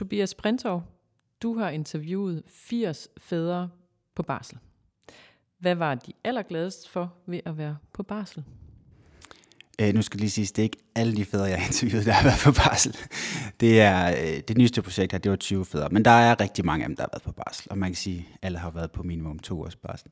Tobias Brintov, du har interviewet 80 fædre på barsel. Hvad var de allergladest for ved at være på barsel? Øh, nu skal jeg lige sige, det er ikke alle de fædre, jeg har interviewet, der har været på barsel. Det er øh, det nyeste projekt her, det var 20 fædre. Men der er rigtig mange af dem, der har været på barsel. Og man kan sige, at alle har været på minimum to års barsel.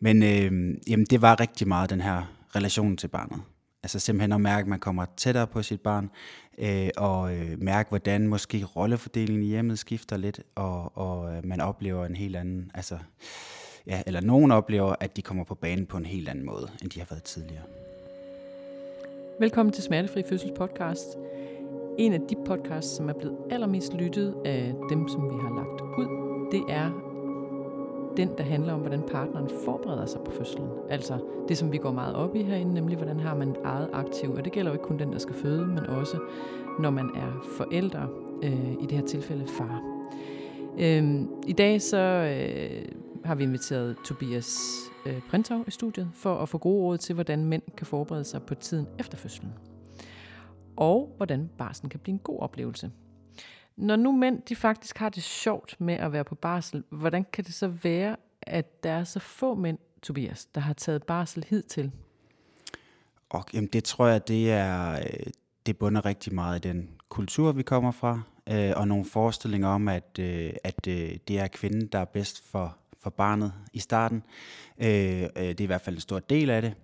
Men øh, jamen, det var rigtig meget den her relation til barnet. Altså simpelthen at mærke, at man kommer tættere på sit barn, øh, og øh, mærke, hvordan måske rollefordelingen i hjemmet skifter lidt, og, og øh, man oplever en helt anden, altså, ja, eller nogen oplever, at de kommer på banen på en helt anden måde, end de har været tidligere. Velkommen til Smertefri Fødsels podcast. En af de podcasts, som er blevet allermest lyttet af dem, som vi har lagt ud, det er den, der handler om, hvordan partneren forbereder sig på fødslen. Altså det, som vi går meget op i herinde, nemlig hvordan har man et eget aktiv. Og det gælder jo ikke kun den, der skal føde, men også når man er forældre, øh, i det her tilfælde far. Øh, I dag så øh, har vi inviteret Tobias øh, Printov i studiet for at få gode råd til, hvordan mænd kan forberede sig på tiden efter fødslen. Og hvordan barsen kan blive en god oplevelse. Når nu mænd de faktisk har det sjovt med at være på barsel, hvordan kan det så være, at der er så få mænd, Tobias, der har taget barsel hidtil? Og jamen, det tror jeg, det er øh, det bunder rigtig meget i den kultur, vi kommer fra, øh, og nogle forestillinger om, at, øh, at øh, det er kvinden, der er bedst for, for barnet i starten. Øh, øh, det er i hvert fald en stor del af det.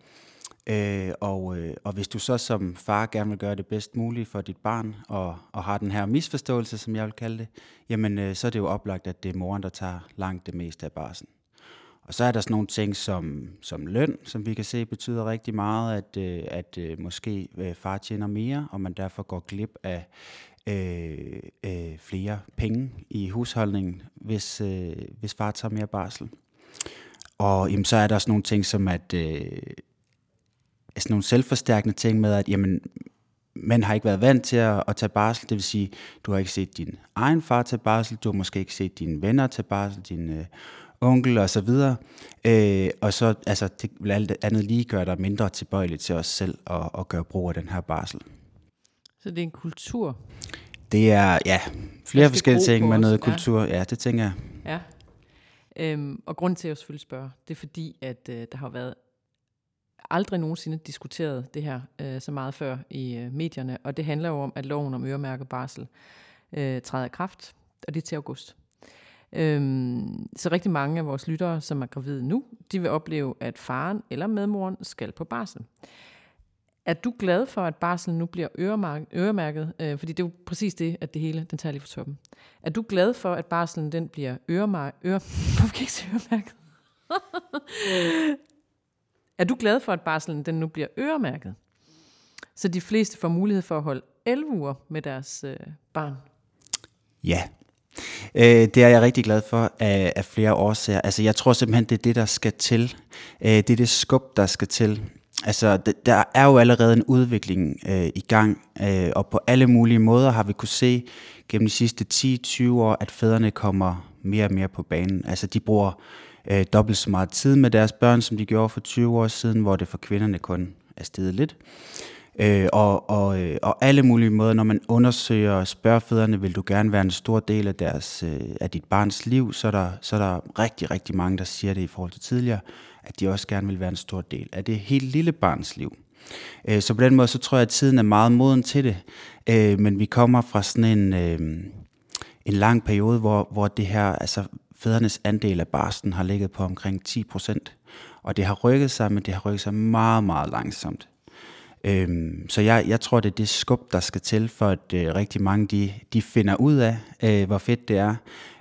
Øh, og, øh, og hvis du så som far gerne vil gøre det bedst muligt for dit barn, og, og har den her misforståelse, som jeg vil kalde det, jamen øh, så er det jo oplagt, at det er moren, der tager langt det meste af barsen. Og så er der sådan nogle ting som, som løn, som vi kan se betyder rigtig meget, at, øh, at øh, måske øh, far tjener mere, og man derfor går glip af øh, øh, flere penge i husholdningen, hvis, øh, hvis far tager mere barsel. Og jamen, så er der sådan nogle ting som, at øh, sådan nogle selvforstærkende ting med, at jamen, man har ikke været vant til at, at tage barsel, det vil sige, du har ikke set din egen far tage barsel, du har måske ikke set dine venner tage barsel, din øh, onkel og så videre. Øh, og så altså, det vil alt andet lige gøre dig mindre tilbøjelig til os selv at, at gøre brug af den her barsel. Så det er en kultur? Det er, ja, flere forskellige ting med noget kultur. Ja. ja, det tænker jeg. Ja. Øhm, og grund til, at jeg selvfølgelig spørger, det er fordi, at øh, der har været aldrig nogensinde diskuteret det her øh, så meget før i øh, medierne, og det handler jo om, at loven om øremærket barsel øh, træder i kraft, og det er til august. Øhm, så rigtig mange af vores lyttere, som er gravide nu, de vil opleve, at faren eller medmoren skal på barsel. Er du glad for, at barselen nu bliver øremærket? øremærket øh, fordi det er jo præcis det, at det hele, den tager lige for toppen. Er du glad for, at barselen den bliver øremærket? Øre, hvorfor kan ikke øremærket? Øh, er du glad for, at barselen den nu bliver øremærket? Så de fleste får mulighed for at holde 11 uger med deres øh, barn. Ja, øh, det er jeg rigtig glad for af, af flere årsager. Altså, jeg tror simpelthen, det er det, der skal til. Øh, det er det skub, der skal til. Altså, der er jo allerede en udvikling øh, i gang, øh, og på alle mulige måder har vi kunne se gennem de sidste 10-20 år, at fædrene kommer mere og mere på banen. Altså, de bruger øh, dobbelt så meget tid med deres børn, som de gjorde for 20 år siden, hvor det for kvinderne kun er steget lidt. Øh, og, og, øh, og alle mulige måder, når man undersøger og spørger fædrene, vil du gerne være en stor del af, deres, øh, af dit barns liv, så er, der, så er der rigtig, rigtig mange, der siger det i forhold til tidligere, at de også gerne vil være en stor del af det helt lille barns liv. Øh, så på den måde, så tror jeg, at tiden er meget moden til det. Øh, men vi kommer fra sådan en, øh, en lang periode, hvor, hvor det her, altså fædrenes andel af barsten har ligget på omkring 10 procent. Og det har rykket sig, men det har rykket sig meget, meget langsomt. Øhm, så jeg, jeg tror, det er det skub, der skal til, for at øh, rigtig mange de, de finder ud af, øh, hvor fedt det er.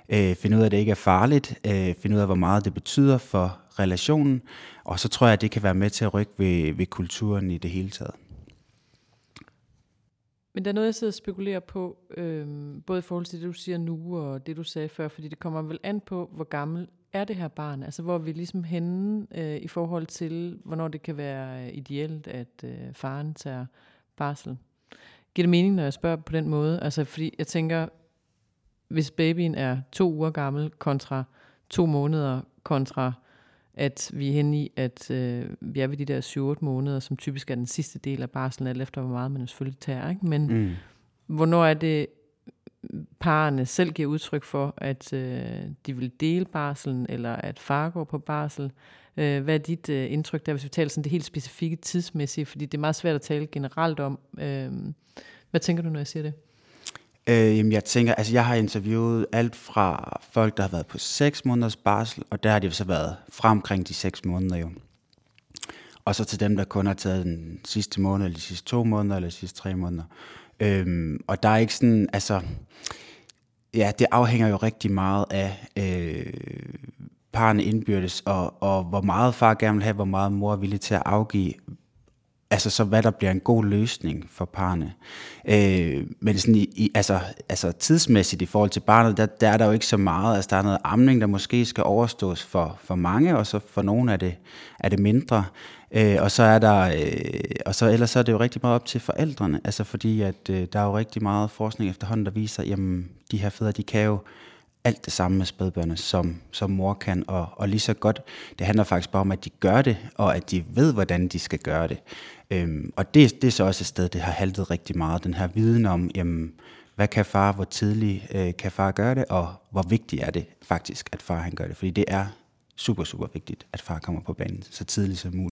Øh, finder ud af, at det ikke er farligt. Øh, finder ud af, hvor meget det betyder for relationen. Og så tror jeg, at det kan være med til at rykke ved, ved kulturen i det hele taget. Men der er noget, jeg sidder og spekulerer på, øhm, både i forhold til det, du siger nu, og det, du sagde før, fordi det kommer vel an på, hvor gammel er det her barn? Altså, hvor er vi ligesom henne øh, i forhold til, hvornår det kan være øh, ideelt, at øh, faren tager barsel? Giver det mening, når jeg spørger på den måde? Altså, fordi jeg tænker, hvis babyen er to uger gammel kontra to måneder kontra at vi er henne i, at øh, vi er ved de der 7-8 måneder, som typisk er den sidste del af barselen, alt efter hvor meget man selvfølgelig tager. Ikke? Men mm. hvornår er det parerne selv giver udtryk for, at øh, de vil dele barselen, eller at far går på barsel. Øh, hvad er dit øh, indtryk der, hvis vi taler sådan det helt specifikke tidsmæssige? Fordi det er meget svært at tale generelt om. Øh, hvad tænker du, når jeg siger det? Øh, jamen jeg tænker, altså jeg har interviewet alt fra folk, der har været på 6 måneders barsel, og der har de så været fra omkring de 6 måneder jo. Og så til dem, der kun har taget den sidste måned, eller de sidste to måneder, eller de sidste tre måneder. Øhm, og der er ikke sådan, altså, ja, det afhænger jo rigtig meget af øh, parerne indbyrdes, og, og hvor meget far gerne vil have, hvor meget mor er villig til at afgive, altså så hvad der bliver en god løsning for parerne. Øh, men sådan i, i, altså, altså tidsmæssigt i forhold til barnet, der, der er der jo ikke så meget. Altså der er noget amning, der måske skal overstås for, for mange, og så for nogle er det, er det mindre. Øh, og så er der, øh, og så ellers så er det jo rigtig meget op til forældrene, altså fordi at øh, der er jo rigtig meget forskning efterhånden, der viser, jamen de her fædre, de kan jo alt det samme med spædbørnene, som, som mor kan, og, og lige så godt, det handler faktisk bare om, at de gør det, og at de ved, hvordan de skal gøre det. Øhm, og det, det er så også et sted, det har haltet rigtig meget, den her viden om, jamen, hvad kan far, hvor tidligt øh, kan far gøre det, og hvor vigtigt er det faktisk, at far han gør det, fordi det er super, super vigtigt, at far kommer på banen så tidligt som muligt.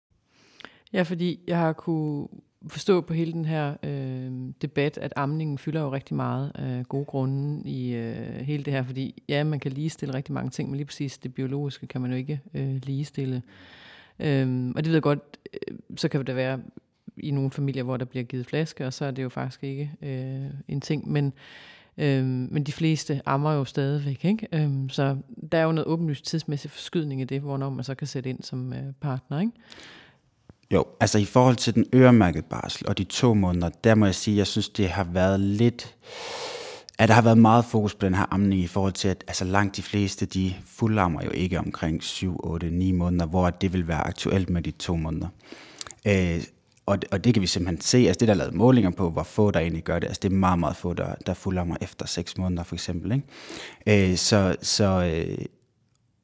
Ja, fordi jeg har kunne forstå på hele den her øh, debat, at amningen fylder jo rigtig meget af øh, gode grunde i øh, hele det her, fordi ja, man kan ligestille rigtig mange ting, men lige præcis det biologiske kan man jo ikke øh, ligestille. Øhm, og det ved jeg godt, øh, så kan det være i nogle familier, hvor der bliver givet flaske, og så er det jo faktisk ikke øh, en ting, men øh, men de fleste ammer jo stadigvæk, ikke? Øhm, så der er jo noget åbenlyst tidsmæssig forskydning i det, hvornår man så kan sætte ind som øh, partner, ikke? Jo, altså i forhold til den øremærkede barsel og de to måneder, der må jeg sige, at jeg synes, det har været lidt... At der har været meget fokus på den her amning i forhold til, at altså langt de fleste, de fuldammer jo ikke omkring 7, 8, 9 måneder, hvor det vil være aktuelt med de to måneder. Øh, og, og det kan vi simpelthen se, altså det der er lavet målinger på, hvor få der egentlig gør det, altså det er meget, meget få, der, der fuldammer efter 6 måneder for eksempel. Ikke? Øh, så, så, øh,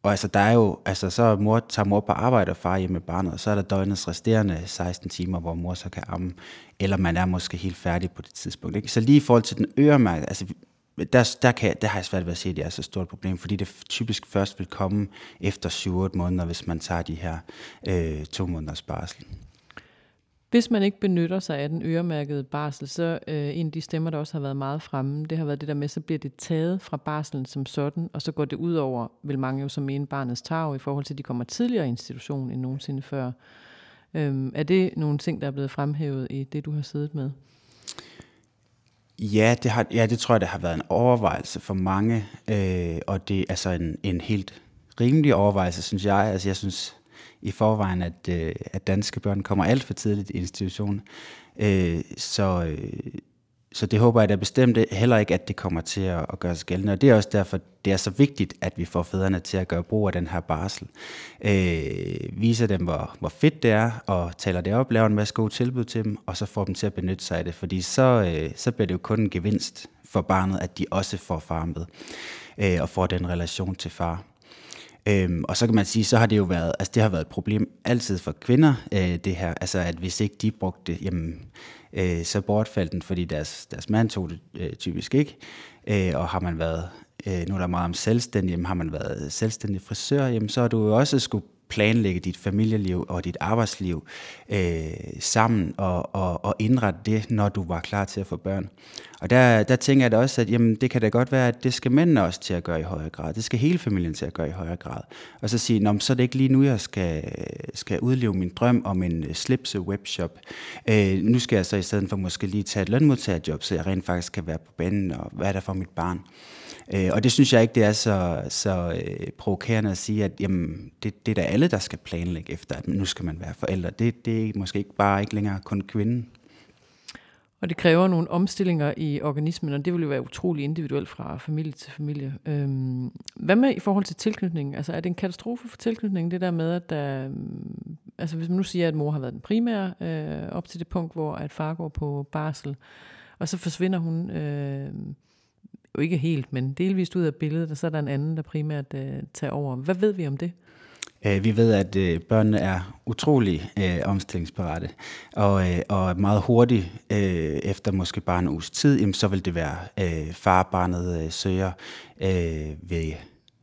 og altså, der er jo, altså, så mor, tager mor på arbejde og far hjemme med barnet, og så er der døgnets resterende 16 timer, hvor mor så kan amme, eller man er måske helt færdig på det tidspunkt. Ikke? Så lige i forhold til den øremærke, altså, der, der, kan, der har jeg svært ved at se, at det er så stort problem, fordi det typisk først vil komme efter 7-8 måneder, hvis man tager de her øh, to måneders barsel. Hvis man ikke benytter sig af den øremærkede barsel, så øh, en af de stemmer, der også har været meget fremme, det har været det der med, så bliver det taget fra barselen som sådan, og så går det ud over, vil mange jo som mene, barnets tag i forhold til, at de kommer tidligere i institution end nogensinde før. Øhm, er det nogle ting, der er blevet fremhævet i det, du har siddet med? Ja, det, har, ja, det tror jeg, det har været en overvejelse for mange, øh, og det er altså en, en helt rimelig overvejelse, synes jeg. Altså, jeg synes, i forvejen, at, øh, at danske børn kommer alt for tidligt i institutionen. Øh, så, øh, så det håber jeg da bestemt heller ikke, at det kommer til at, at gøre sig gældende. Og det er også derfor, det er så vigtigt, at vi får fædrene til at gøre brug af den her barsel. Øh, viser dem, hvor, hvor fedt det er, og taler det op, laver en masse gode tilbud til dem, og så får dem til at benytte sig af det. Fordi så, øh, så bliver det jo kun en gevinst for barnet, at de også får far med, øh, og får den relation til far. Øhm, og så kan man sige, så har det jo været, altså det har været et problem altid for kvinder, øh, det her, altså at hvis ikke de brugte det, jamen, øh, så bortfaldt den, fordi deres, deres mand tog det øh, typisk ikke, øh, og har man været, øh, nu er der meget om selvstændig, jamen, har man været selvstændig frisør, jamen, så har du jo også skulle planlægge dit familieliv og dit arbejdsliv øh, sammen og, og, og indrette det, når du var klar til at få børn. Og der, der tænker jeg da også, at jamen, det kan da godt være, at det skal mændene også til at gøre i højere grad. Det skal hele familien til at gøre i højere grad. Og så sige, Nå, så er det ikke lige nu, jeg skal, skal udleve min drøm om en øh, slipse webshop. Øh, nu skal jeg så i stedet for måske lige tage et lønmodtagerjob, så jeg rent faktisk kan være på banen og være der for mit barn. Øh, og det synes jeg ikke, det er så, så øh, provokerende at sige, at jamen, det, det er da alle, der skal planlægge efter, at nu skal man være forældre. Det, det er måske ikke bare ikke længere kun kvinden. Og det kræver nogle omstillinger i organismen, og det vil jo være utrolig individuelt fra familie til familie. Øhm, hvad med i forhold til tilknytningen? Altså er det en katastrofe for tilknytningen, det der med, at der, mm, altså hvis man nu siger, at mor har været den primære øh, op til det punkt, hvor at far går på barsel, og så forsvinder hun øh, jo ikke helt, men delvist ud af billedet, og så er der en anden, der primært øh, tager over. Hvad ved vi om det? Øh, vi ved, at øh, børnene er utrolig øh, omstillingsparate, og, øh, og meget hurtigt, øh, efter måske bare en uges tid, jamen, så vil det være øh, farbarnet øh, søger øh, ved,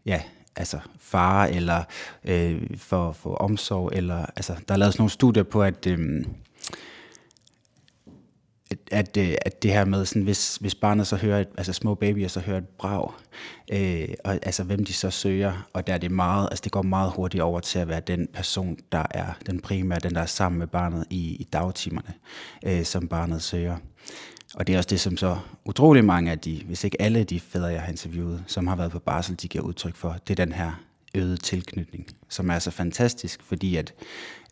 ja, altså far, eller øh, for, for omsorg, eller, altså, der er lavet sådan nogle studier på, at... Øh, at, øh, at det her med, sådan, hvis, hvis barnet så hører, et, altså små babyer så hører et brag, øh, og altså hvem de så søger, og der er det meget, altså det går meget hurtigt over til at være den person, der er den primære, den der er sammen med barnet i, i dagtimerne, øh, som barnet søger. Og det er også det, som så utrolig mange af de, hvis ikke alle de fædre, jeg har interviewet, som har været på barsel, de giver udtryk for, det er den her øgede tilknytning, som er så fantastisk, fordi at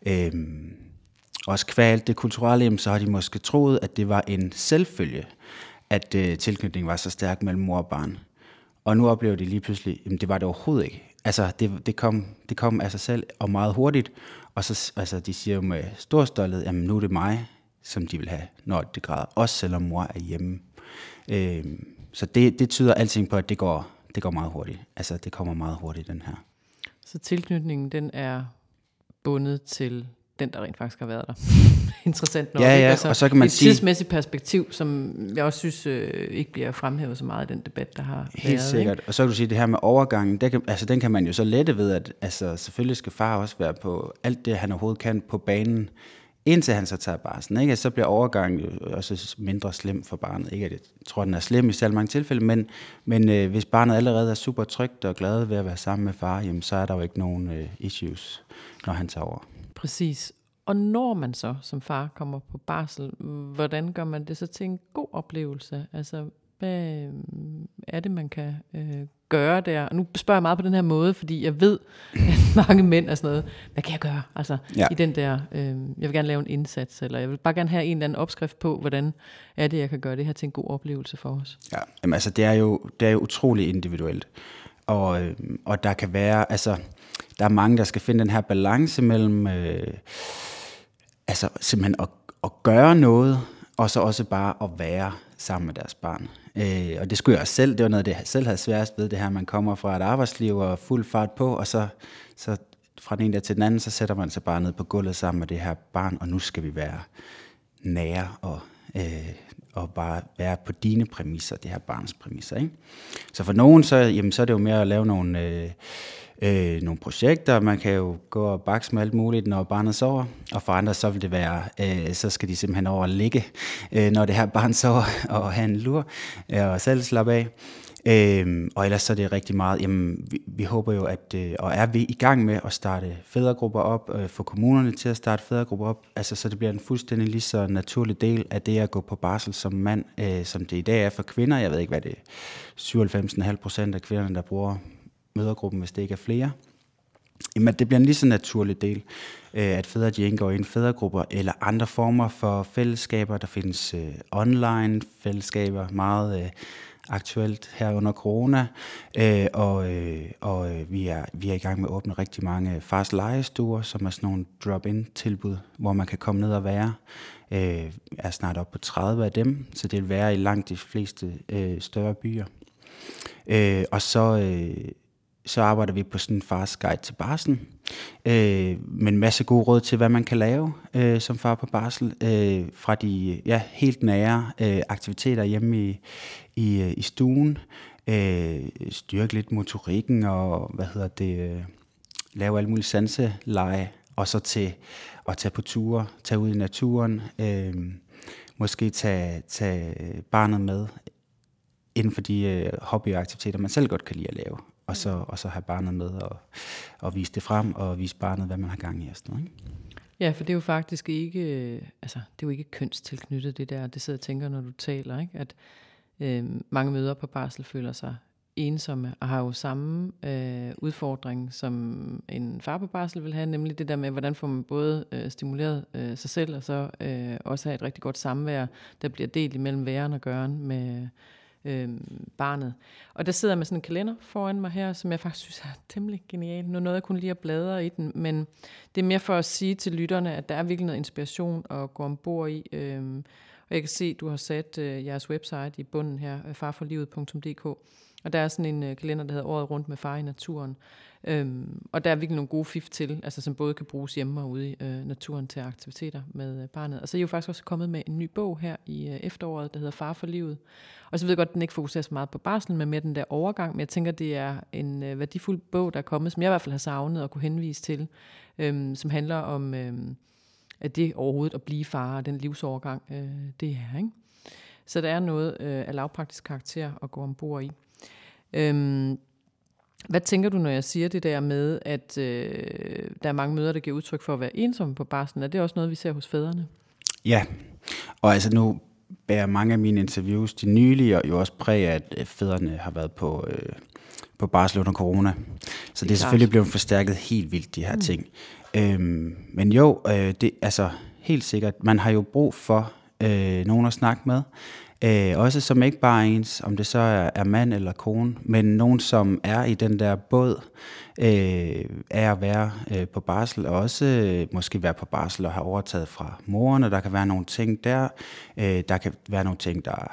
øh, også kvæl det kulturelle, så har de måske troet, at det var en selvfølge, at øh, tilknytningen var så stærk mellem mor og barn. Og nu oplever de lige pludselig, at det var det overhovedet ikke. Altså, det, det, kom, det kom af sig selv, og meget hurtigt. Og så, altså, de siger jo med stor stolthed, at nu er det mig, som de vil have, når det græder. Også selvom mor er hjemme. Øh, så det, det tyder alting på, at det går, det går meget hurtigt. Altså, det kommer meget hurtigt, den her. Så tilknytningen, den er bundet til den, der rent faktisk har været der. Interessant nok. Ja, ja, altså, og så kan man et sige... Et tidsmæssigt perspektiv, som jeg også synes øh, ikke bliver fremhævet så meget i den debat, der har Helt været. sikkert. Ikke? Og så kan du sige, det her med overgangen, det kan, altså, den kan man jo så lette ved, at altså, selvfølgelig skal far også være på alt det, han overhovedet kan på banen, indtil han så tager barsen. Ikke? Så bliver overgangen jo også mindre slem for barnet. Ikke at jeg tror, den er slem i særlig mange tilfælde, men, men øh, hvis barnet allerede er super trygt og glad ved at være sammen med far, jamen, så er der jo ikke nogen øh, issues, når han tager over. Præcis. Og når man så som far kommer på barsel, hvordan gør man det så til en god oplevelse? Altså, hvad er det, man kan øh, gøre der? Og nu spørger jeg meget på den her måde, fordi jeg ved, at mange mænd er sådan noget, hvad kan jeg gøre? Altså, ja. i den der, øh, jeg vil gerne lave en indsats, eller jeg vil bare gerne have en eller anden opskrift på, hvordan er det, jeg kan gøre det her til en god oplevelse for os? Ja, jamen, altså, det er jo, det er jo utrolig individuelt. Og, øh, og der kan være, altså, der er mange, der skal finde den her balance mellem, øh, altså simpelthen at, at gøre noget, og så også bare at være sammen med deres barn. Øh, og det skulle jeg også selv, det var noget, det jeg selv havde sværest ved, det her, man kommer fra et arbejdsliv og fuld fart på, og så, så fra den ene der til den anden, så sætter man sig bare ned på gulvet sammen med det her barn, og nu skal vi være nære og, øh, og bare være på dine præmisser, det her barns præmisser. Ikke? Så for nogen, så, jamen, så er det jo mere at lave nogle... Øh, øh, nogle projekter. Man kan jo gå og bakse med alt muligt, når barnet sover. Og for andre, så vil det være, øh, så skal de simpelthen over og ligge, øh, når det her barn sover, og have en lur, øh, og selv slappe af. Øhm, og ellers så er det rigtig meget, jamen vi, vi håber jo, at, øh, og er vi i gang med at starte fædregrupper op, øh, få kommunerne til at starte fædregrupper op, altså så det bliver en fuldstændig lige så naturlig del af det at gå på barsel som mand, øh, som det i dag er for kvinder. Jeg ved ikke, hvad det er, 97,5 procent af kvinderne, der bruger mødergruppen, hvis det ikke er flere. Jamen, det bliver en lige så naturlig del, øh, at fædre de indgår i en fædregrupper eller andre former for fællesskaber. Der findes øh, online fællesskaber, meget øh, aktuelt her under corona, øh, og, øh, og øh, vi, er, vi er i gang med at åbne rigtig mange fars legestuer, som er sådan nogle drop-in tilbud, hvor man kan komme ned og være. Øh, er snart op på 30 af dem, så det vil være i langt de fleste øh, større byer. Øh, og så, øh, så arbejder vi på sådan en fars guide til barsel, øh, med en masse gode råd til, hvad man kan lave øh, som far på barsel, øh, fra de ja, helt nære øh, aktiviteter hjemme i, i, øh, i stuen, øh, styrke lidt motorikken og hvad hedder det, øh, lave alle mulige sanseleje, og så til at tage på ture, tage ud i naturen, øh, måske tage, tage barnet med inden for de øh, hobbyaktiviteter, man selv godt kan lide at lave og så, og så have barnet med og, og vise det frem, og vise barnet, hvad man har gang i og sådan noget. Ikke? Ja, for det er jo faktisk ikke, øh, altså, det er jo ikke kønstilknyttet, det der, det sidder jeg tænker, når du taler, ikke? at øh, mange møder på barsel føler sig ensomme, og har jo samme øh, udfordring, som en far på barsel vil have, nemlig det der med, hvordan får man både øh, stimuleret øh, sig selv, og så øh, også have et rigtig godt samvær, der bliver delt imellem væren og gøren med, øh, barnet. Og der sidder med sådan en kalender foran mig her, som jeg faktisk synes er temmelig genial. Nu noget, jeg kunne lige at bladre i den, men det er mere for at sige til lytterne, at der er virkelig noget inspiration at gå ombord i. Øh, Og jeg kan se, at du har sat øh, jeres website i bunden her, øh, farforlivet.dk. Og der er sådan en øh, kalender, der hedder Året rundt med far i naturen. Øhm, og der er virkelig nogle gode fif til, altså som både kan bruges hjemme og ude i øh, naturen til aktiviteter med øh, barnet. Og så er I jo faktisk også kommet med en ny bog her i øh, efteråret, der hedder Far for livet. Og så ved jeg godt, at den ikke fokuserer så meget på barsel, men mere den der overgang. Men jeg tænker, det er en øh, værdifuld bog, der er kommet, som jeg i hvert fald har savnet og kunne henvise til, øh, som handler om øh, at det overhovedet at blive far og den livsovergang, øh, det er. Ikke? Så der er noget øh, af lavpraktisk karakter at gå ombord i. Øhm, hvad tænker du, når jeg siger det der med, at øh, der er mange møder, der giver udtryk for at være ensomme på barslen? Er det også noget, vi ser hos fædrene? Ja, og altså nu bærer mange af mine interviews, de nylige, jo også præg af, at fædrene har været på, øh, på barsel under corona. Så det, det er selvfølgelig blevet forstærket helt vildt, de her mm. ting. Øhm, men jo, øh, det, altså helt sikkert, man har jo brug for øh, nogen at snakke med. Øh, også som ikke bare ens, om det så er, er mand eller kone, men nogen, som er i den der båd øh, af at være øh, på barsel, og også øh, måske være på barsel og have overtaget fra moren, og der kan være nogle ting der. Øh, der kan være nogle ting, der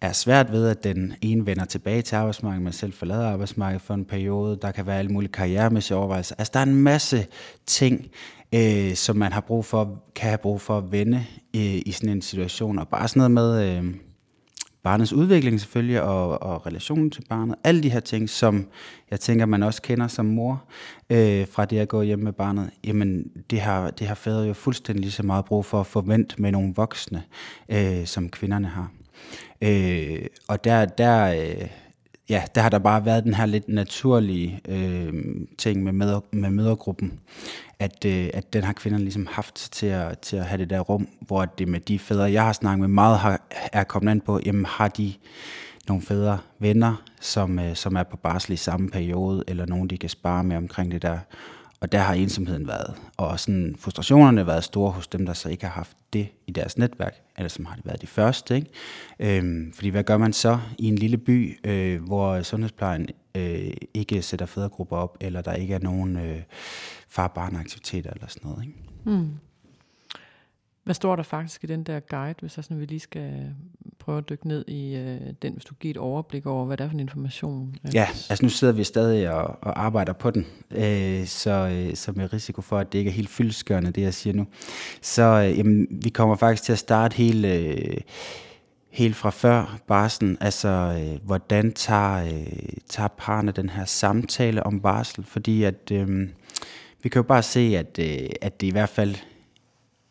er svært ved, at den ene vender tilbage til arbejdsmarkedet, men selv forlader arbejdsmarkedet for en periode. Der kan være alle mulige karrieremæssige overvejelser. Altså, der er en masse ting, øh, som man har brug for, kan have brug for at vende øh, i sådan en situation. Og bare sådan noget med... Øh, barnets udvikling selvfølgelig, og, og relationen til barnet. Alle de her ting, som jeg tænker, man også kender som mor, øh, fra det at gå hjem med barnet, jamen det har, det har fædre jo fuldstændig lige så meget brug for at forvente med nogle voksne, øh, som kvinderne har. Øh, og der, der, øh, ja, der har der bare været den her lidt naturlige øh, ting med, med, med mødergruppen, at, øh, at den har kvinderne ligesom haft til at, til at have det der rum, hvor det med de fædre, jeg har snakket med meget, har, er kommet an på, jamen har de nogle fædre venner, som, øh, som er på barsel i samme periode, eller nogen, de kan spare med omkring det der. Og der har ensomheden været, og sådan frustrationerne været store hos dem, der så ikke har haft det i deres netværk, eller som har det været de første. Ikke? Øhm, fordi hvad gør man så i en lille by, øh, hvor sundhedsplejen øh, ikke sætter fædregrupper op, eller der ikke er nogen øh, far-barn-aktiviteter eller sådan noget. Ikke? Mm. Hvad står der faktisk i den der guide, hvis jeg sådan, vi lige skal prøve at dykke ned i øh, den, hvis du giver et overblik over, hvad det er for en information? Øh, ja, altså nu sidder vi stadig og, og arbejder på den, øh, så, øh, så med risiko for, at det ikke er helt fyldskørende, det jeg siger nu. Så øh, jamen, vi kommer faktisk til at starte helt, øh, helt fra før barslen, altså øh, hvordan tager, øh, tager parerne den her samtale om barsel, fordi at... Øh, vi kan jo bare se, at, øh, at det i hvert fald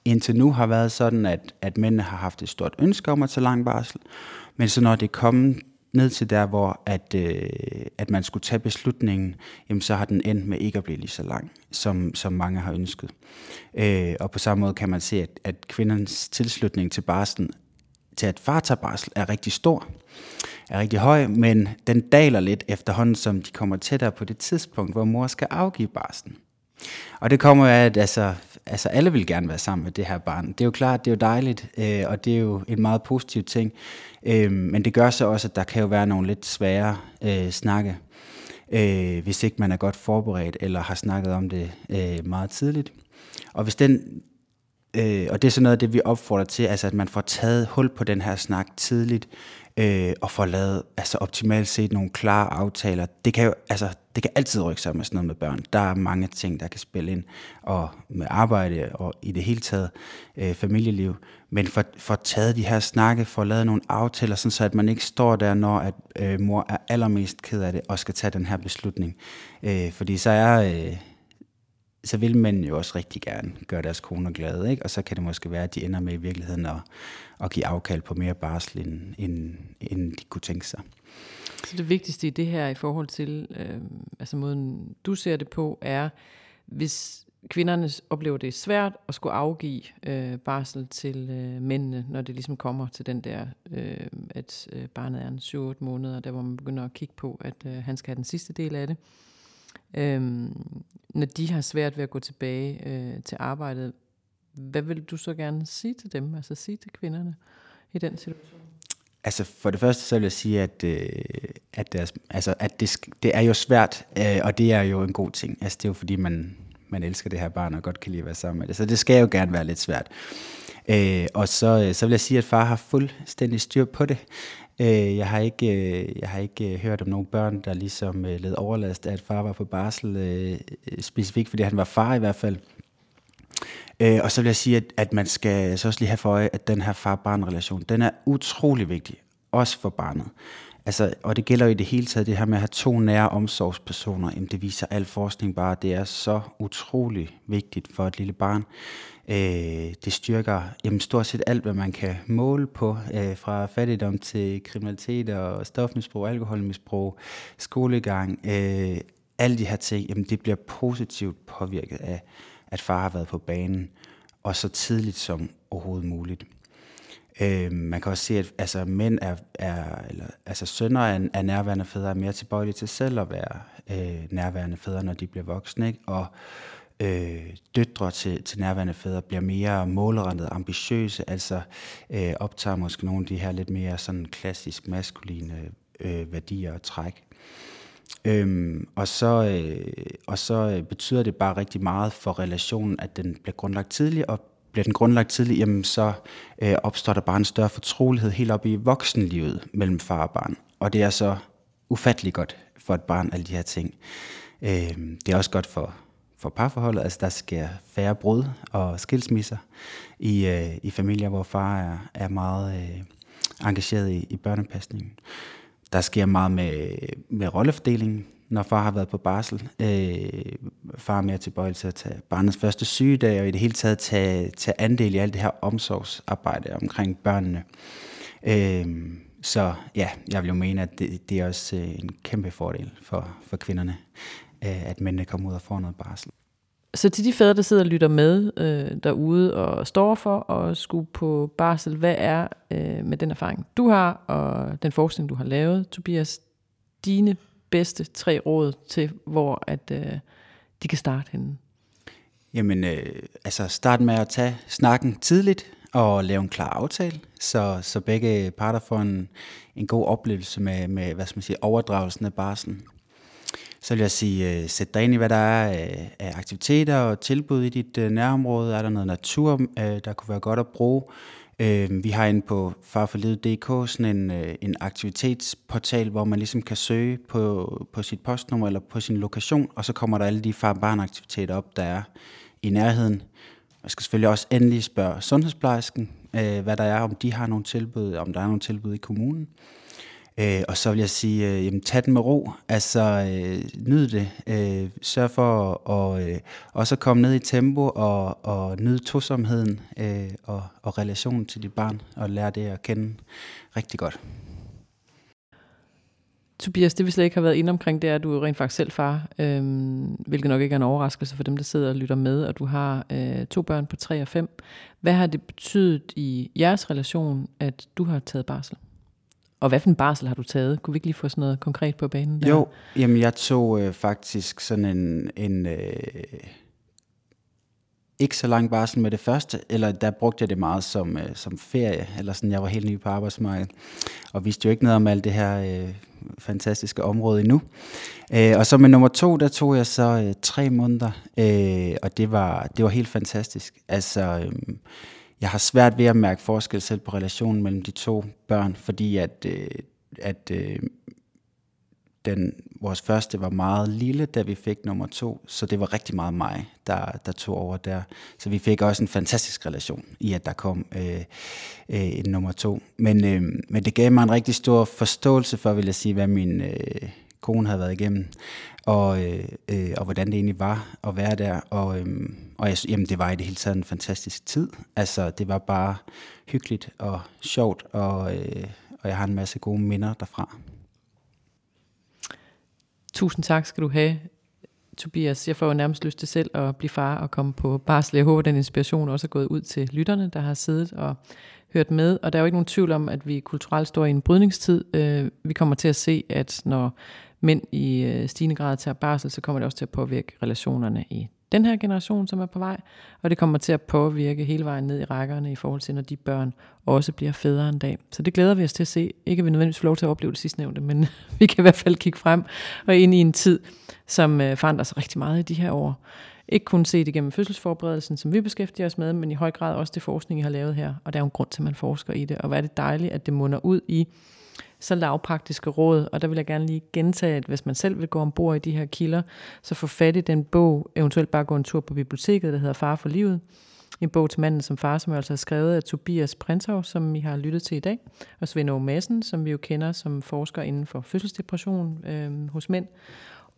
indtil nu har været sådan, at, at mændene har haft et stort ønske om at tage lang barsel, men så når det er kommet ned til der, hvor at, øh, at man skulle tage beslutningen, jamen så har den endt med ikke at blive lige så lang, som, som mange har ønsket. Øh, og på samme måde kan man se, at, at kvindernes tilslutning til barslen, til at far tager barsel, er rigtig stor, er rigtig høj, men den daler lidt efterhånden, som de kommer tættere på det tidspunkt, hvor mor skal afgive barslen. Og det kommer af, at altså, altså alle vil gerne være sammen med det her barn. Det er jo klart, det er jo dejligt, øh, og det er jo en meget positiv ting. Øh, men det gør så også, at der kan jo være nogle lidt svære øh, snakke, øh, hvis ikke man er godt forberedt eller har snakket om det øh, meget tidligt. Og hvis den Øh, og det er sådan noget af det, vi opfordrer til, altså at man får taget hul på den her snak tidligt, øh, og får lavet altså optimalt set nogle klare aftaler. Det kan jo altså, det kan altid rykke sig med sådan noget med børn. Der er mange ting, der kan spille ind, og med arbejde og i det hele taget øh, familieliv. Men for, for taget de her snakke, for at lave nogle aftaler, sådan så at man ikke står der, når at øh, mor er allermest ked af det, og skal tage den her beslutning. Øh, fordi så er... Øh, så vil mænd jo også rigtig gerne gøre deres koner glade, ikke? og så kan det måske være, at de ender med i virkeligheden at, at give afkald på mere barsel, end, end, end de kunne tænke sig. Så det vigtigste i det her i forhold til, øh, altså måden du ser det på, er, hvis kvinderne oplever det svært at skulle afgive øh, barsel til øh, mændene, når det ligesom kommer til den der, øh, at øh, barnet er en 7-8 måneder, der hvor man begynder at kigge på, at øh, han skal have den sidste del af det. Øhm, når de har svært ved at gå tilbage øh, til arbejdet, hvad vil du så gerne sige til dem, altså sige til kvinderne i den situation? Altså for det første så vil jeg sige, at, øh, at, deres, altså, at det, det er jo svært, øh, og det er jo en god ting. Altså det er jo fordi, man, man elsker det her barn og godt kan lide at være sammen med det. Så det skal jo gerne være lidt svært. Øh, og så, øh, så vil jeg sige, at far har fuldstændig styr på det. Øh, jeg har ikke, øh, jeg har ikke øh, hørt om nogen børn, der ligesom øh, led overlast af, at far var på barsel, øh, øh specifikt fordi han var far i hvert fald. Øh, og så vil jeg sige, at, at man skal så også lige have for øje, at den her far-barn-relation, den er utrolig vigtig, også for barnet. Altså, og det gælder jo i det hele taget, det her med at have to nære omsorgspersoner, jamen det viser al forskning bare, det er så utrolig vigtigt for et lille barn. Øh, det styrker jamen, stort set alt, hvad man kan måle på, øh, fra fattigdom til kriminalitet og stofmisbrug, alkoholmisbrug, skolegang, øh, alle de her ting, jamen det bliver positivt påvirket af, at far har været på banen, og så tidligt som overhovedet muligt. Øh, man kan også se, at altså, mænd er, er eller, altså sønner af, af nærværende fædre er mere tilbøjelige til selv at være øh, nærværende fædre, når de bliver voksne. Ikke? Og øh, døtre til, til nærværende fædre bliver mere målrettet ambitiøse, altså øh, optager måske nogle af de her lidt mere sådan klassisk maskuline øh, værdier og træk. Øhm, og, så, øh, og så øh, betyder det bare rigtig meget for relationen, at den bliver grundlagt tidligt, og bliver den grundlagt tidligt, jamen så øh, opstår der bare en større fortrolighed helt op i voksenlivet mellem far og barn. Og det er så ufattelig godt for et barn, alle de her ting. Øh, det er også godt for, for parforholdet, altså der sker færre brud og skilsmisser i, øh, i familier, hvor far er, er meget øh, engageret i, i børnepasningen. Der sker meget med, med rollefordelingen når far har været på barsel. Øh, far er mere tilbøjelig til at tage barnets første sygedag, og i det hele taget tage, tage andel i alt det her omsorgsarbejde omkring børnene. Øh, så ja, jeg vil jo mene, at det, det er også øh, en kæmpe fordel for, for kvinderne, øh, at mændene kommer ud og får noget barsel. Så til de fædre, der sidder og lytter med øh, derude og står for at skulle på barsel, hvad er øh, med den erfaring, du har, og den forskning, du har lavet, Tobias, dine bedste tre råd til, hvor at øh, de kan starte henne? Jamen, øh, altså start med at tage snakken tidligt og lave en klar aftale, så, så begge parter får en, en god oplevelse med, med hvad skal man sige, overdragelsen af barsen. Så vil jeg sige, øh, sæt dig ind i, hvad der er øh, af aktiviteter og tilbud i dit øh, nærområde. Er der noget natur, øh, der kunne være godt at bruge? Øh, vi har inde på farforlivet.dk sådan en, øh, en aktivitetsportal, hvor man ligesom kan søge på, på sit postnummer eller på sin lokation, og så kommer der alle de far-barn-aktiviteter op, der er i nærheden. Jeg skal selvfølgelig også endelig spørge sundhedsplejersken, øh, hvad der er, om de har nogle tilbud, om der er nogle tilbud i kommunen. Øh, og så vil jeg sige, øh, jamen, tag den med ro. Altså, øh, nyd det. Øh, sørg for at og, øh, også komme ned i tempo og, og nyde tosomheden øh, og, og relationen til dit barn, og lære det at kende rigtig godt. Tobias, det vi slet ikke har været inde omkring, det er, at du er rent faktisk selv far, øhm, hvilket nok ikke er en overraskelse for dem, der sidder og lytter med, og du har øh, to børn på 3 og 5. Hvad har det betydet i jeres relation, at du har taget barsel? Og hvad for en barsel har du taget? Kunne vi ikke lige få sådan noget konkret på banen? Der? Jo, jamen jeg tog øh, faktisk sådan en, en øh, ikke så lang barsel med det første, eller der brugte jeg det meget som, øh, som ferie, eller sådan, jeg var helt ny på arbejdsmarkedet, og vidste jo ikke noget om alt det her øh, fantastiske område endnu. Øh, og så med nummer to, der tog jeg så øh, tre måneder, øh, og det var, det var helt fantastisk. Altså, øh, jeg har svært ved at mærke forskel selv på relationen mellem de to børn, fordi at, øh, at øh, den, vores første var meget lille, da vi fik nummer to, så det var rigtig meget mig, der, der tog over der. Så vi fik også en fantastisk relation i, at der kom øh, øh, en nummer to. Men, øh, men det gav mig en rigtig stor forståelse for, vil jeg sige, hvad min øh, kone havde været igennem og, øh, øh, og hvordan det egentlig var at være der. Og, øh, og jeg, jamen, det var i det hele taget en fantastisk tid. Altså, det var bare hyggeligt og sjovt, og, øh, og jeg har en masse gode minder derfra. Tusind tak skal du have, Tobias. Jeg får jo nærmest lyst til selv at blive far og komme på barsel. Jeg håber, den inspiration også er gået ud til lytterne, der har siddet og hørt med. Og der er jo ikke nogen tvivl om, at vi kulturelt står i en brydningstid. Øh, vi kommer til at se, at når mænd i øh, stigende grad tager barsel, så kommer det også til at påvirke relationerne i den her generation, som er på vej, og det kommer til at påvirke hele vejen ned i rækkerne i forhold til, når de børn også bliver fædre en dag. Så det glæder vi os til at se. Ikke at vi nødvendigvis får lov til at opleve det sidstnævnte, men vi kan i hvert fald kigge frem og ind i en tid, som øh, forandrer sig rigtig meget i de her år. Ikke kun set igennem fødselsforberedelsen, som vi beskæftiger os med, men i høj grad også det forskning, I har lavet her. Og der er jo en grund til, at man forsker i det. Og hvor er det dejligt, at det munder ud i så lavpraktiske råd. Og der vil jeg gerne lige gentage, at hvis man selv vil gå ombord i de her kilder, så få fat i den bog, eventuelt bare gå en tur på biblioteket, der hedder Far for livet. En bog til manden som far, som altså er skrevet af Tobias Printzov, som vi har lyttet til i dag, og Svend Aage Madsen, som vi jo kender som forsker inden for fødselsdepression øh, hos mænd.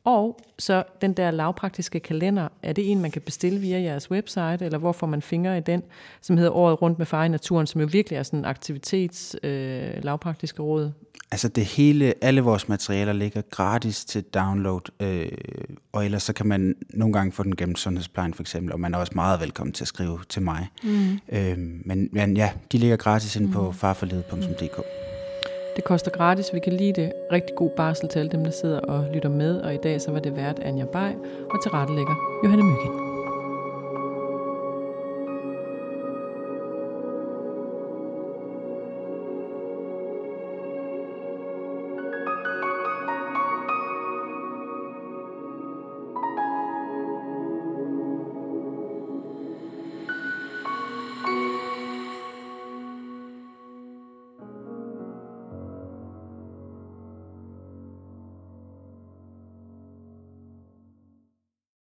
Og så den der lavpraktiske kalender, er det en, man kan bestille via jeres website, eller hvor får man fingre i den, som hedder Året rundt med far i naturen, som jo virkelig er sådan en aktivitets øh, lavpraktiske råd? Altså det hele, alle vores materialer ligger gratis til download, øh, og ellers så kan man nogle gange få den gennem sundhedsplejen for eksempel, og man er også meget velkommen til at skrive til mig. Mm. Øh, men, men ja, de ligger gratis inde mm. på farforledet.dk. Det koster gratis, vi kan lide det. Rigtig god barsel til alle dem, der sidder og lytter med, og i dag så var det vært Anja Bay og tilrettelægger Johanne Myggen.